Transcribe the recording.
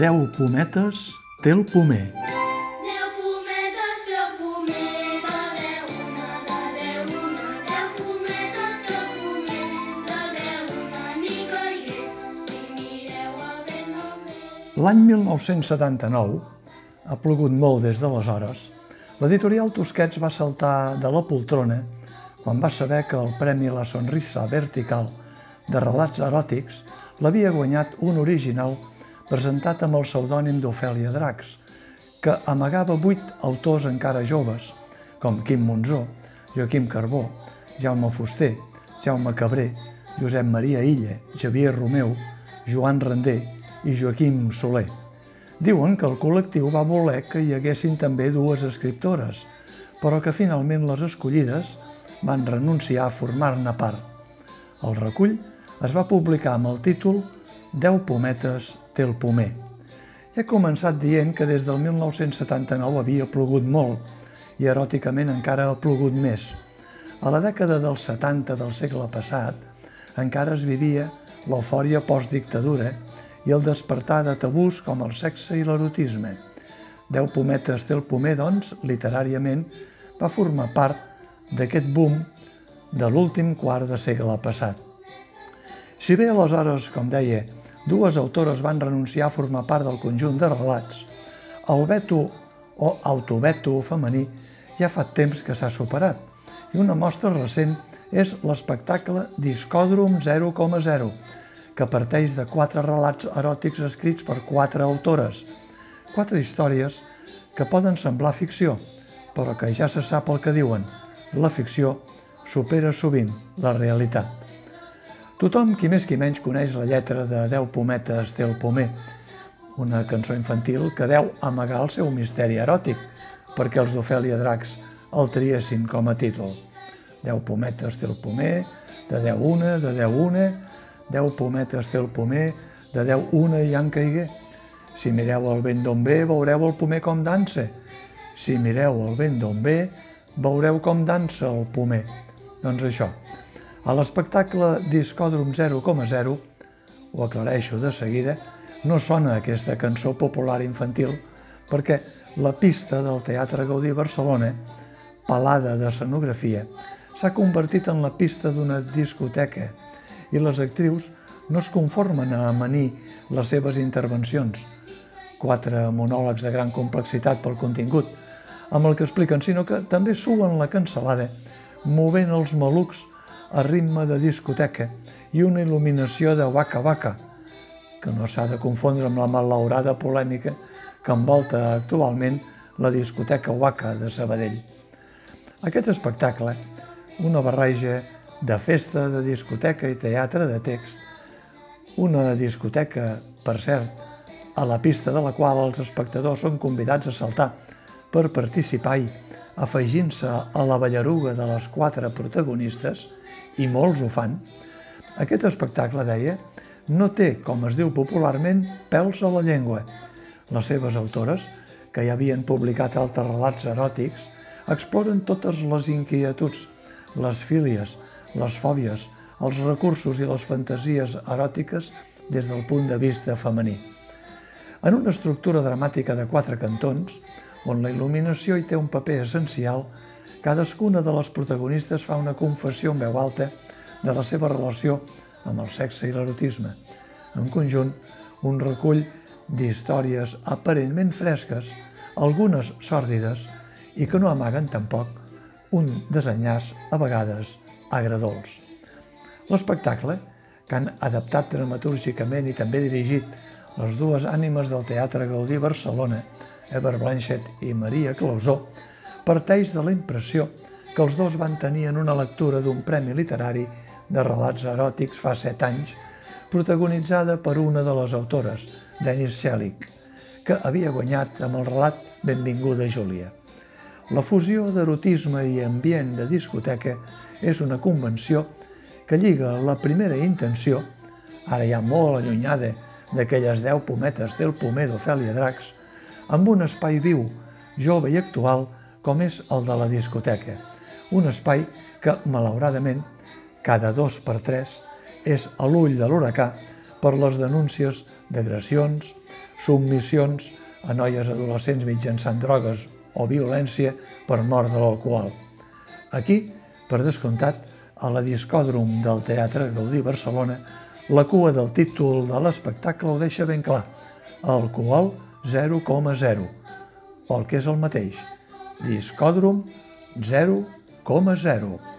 Deu pometes té el pomer. L'any 1979, ha plogut molt des d'aleshores, l'editorial Tusquets va saltar de la poltrona quan va saber que el Premi La Sonrisa Vertical de relats eròtics l'havia guanyat un original presentat amb el pseudònim d'Ofèlia Dracs, que amagava vuit autors encara joves, com Quim Monzó, Joaquim Carbó, Jaume Fuster, Jaume Cabré, Josep Maria Illa, Xavier Romeu, Joan Render i Joaquim Soler. Diuen que el col·lectiu va voler que hi haguessin també dues escriptores, però que finalment les escollides van renunciar a formar-ne part. El recull es va publicar amb el títol Deu pometes té el pomer. He començat dient que des del 1979 havia plogut molt i eròticament encara ha plogut més. A la dècada dels 70 del segle passat encara es vivia l'eufòria postdictadura i el despertar de tabús com el sexe i l'erotisme. Deu pometes té el pomer, doncs, literàriament, va formar part d'aquest boom de l'últim quart de segle passat. Si bé aleshores, com deia, dues autores van renunciar a formar part del conjunt de relats, el veto o autoveto femení ja fa temps que s'ha superat i una mostra recent és l'espectacle Discòdrom 0,0, que parteix de quatre relats eròtics escrits per quatre autores, quatre històries que poden semblar ficció, però que ja se sap el que diuen. La ficció supera sovint la realitat. Tothom, qui més qui menys, coneix la lletra de Deu pometes té el pomer, una cançó infantil que deu amagar el seu misteri eròtic, perquè els d'Ofèlia Dracs el triessin com a títol. Deu pometes té el pomer, de deu una, de deu una, deu pometes té el pomer, de deu una i en caigué. Si mireu el vent d'on ve, veureu el pomer com dansa. Si mireu el vent d'on ve, veureu com dansa el pomer. Doncs això, a l'espectacle Discòdrom 0,0, ho aclareixo de seguida, no sona aquesta cançó popular infantil perquè la pista del Teatre Gaudí Barcelona, pelada d'escenografia, s'ha convertit en la pista d'una discoteca i les actrius no es conformen a amanir les seves intervencions, quatre monòlegs de gran complexitat pel contingut, amb el que expliquen, sinó que també suen la cancel·lada, movent els malucs a ritme de discoteca i una il·luminació de waka, que no s'ha de confondre amb la malaurada polèmica que envolta actualment la discoteca Waka de Sabadell. Aquest espectacle, una barreja de festa, de discoteca i teatre de text, una discoteca, per cert, a la pista de la qual els espectadors són convidats a saltar per participar-hi, afegint-se a la ballaruga de les quatre protagonistes, i molts ho fan, aquest espectacle, deia, no té, com es diu popularment, pèls a la llengua. Les seves autores, que ja havien publicat altres relats eròtics, exploren totes les inquietuds, les fílies, les fòbies, els recursos i les fantasies eròtiques des del punt de vista femení. En una estructura dramàtica de quatre cantons, on la il·luminació hi té un paper essencial, cadascuna de les protagonistes fa una confessió en veu alta de la seva relació amb el sexe i l'erotisme. En conjunt, un recull d'històries aparentment fresques, algunes sòrdides i que no amaguen tampoc un desenllaç a vegades agradols. L'espectacle, que han adaptat dramatúrgicament i també dirigit les dues ànimes del Teatre Gaudí Barcelona, Ever Blanchett i Maria Clausó, parteix de la impressió que els dos van tenir en una lectura d'un premi literari de relats eròtics fa set anys, protagonitzada per una de les autores, Dennis Selig, que havia guanyat amb el relat Benvinguda Júlia. La fusió d'erotisme i ambient de discoteca és una convenció que lliga la primera intenció, ara ja molt allunyada d'aquelles deu pometes del pomer d'Ofèlia Dracs, amb un espai viu, jove i actual com és el de la discoteca. Un espai que, malauradament, cada dos per tres és a l'ull de l'huracà per les denúncies d'agressions, submissions a noies adolescents mitjançant drogues o violència per mort de l'alcohol. Aquí, per descomptat, a la discòdrom del Teatre Gaudí Barcelona, la cua del títol de l'espectacle ho deixa ben clar. Alcohol 0,0. O el que és el mateix. Discòdrom 0,0.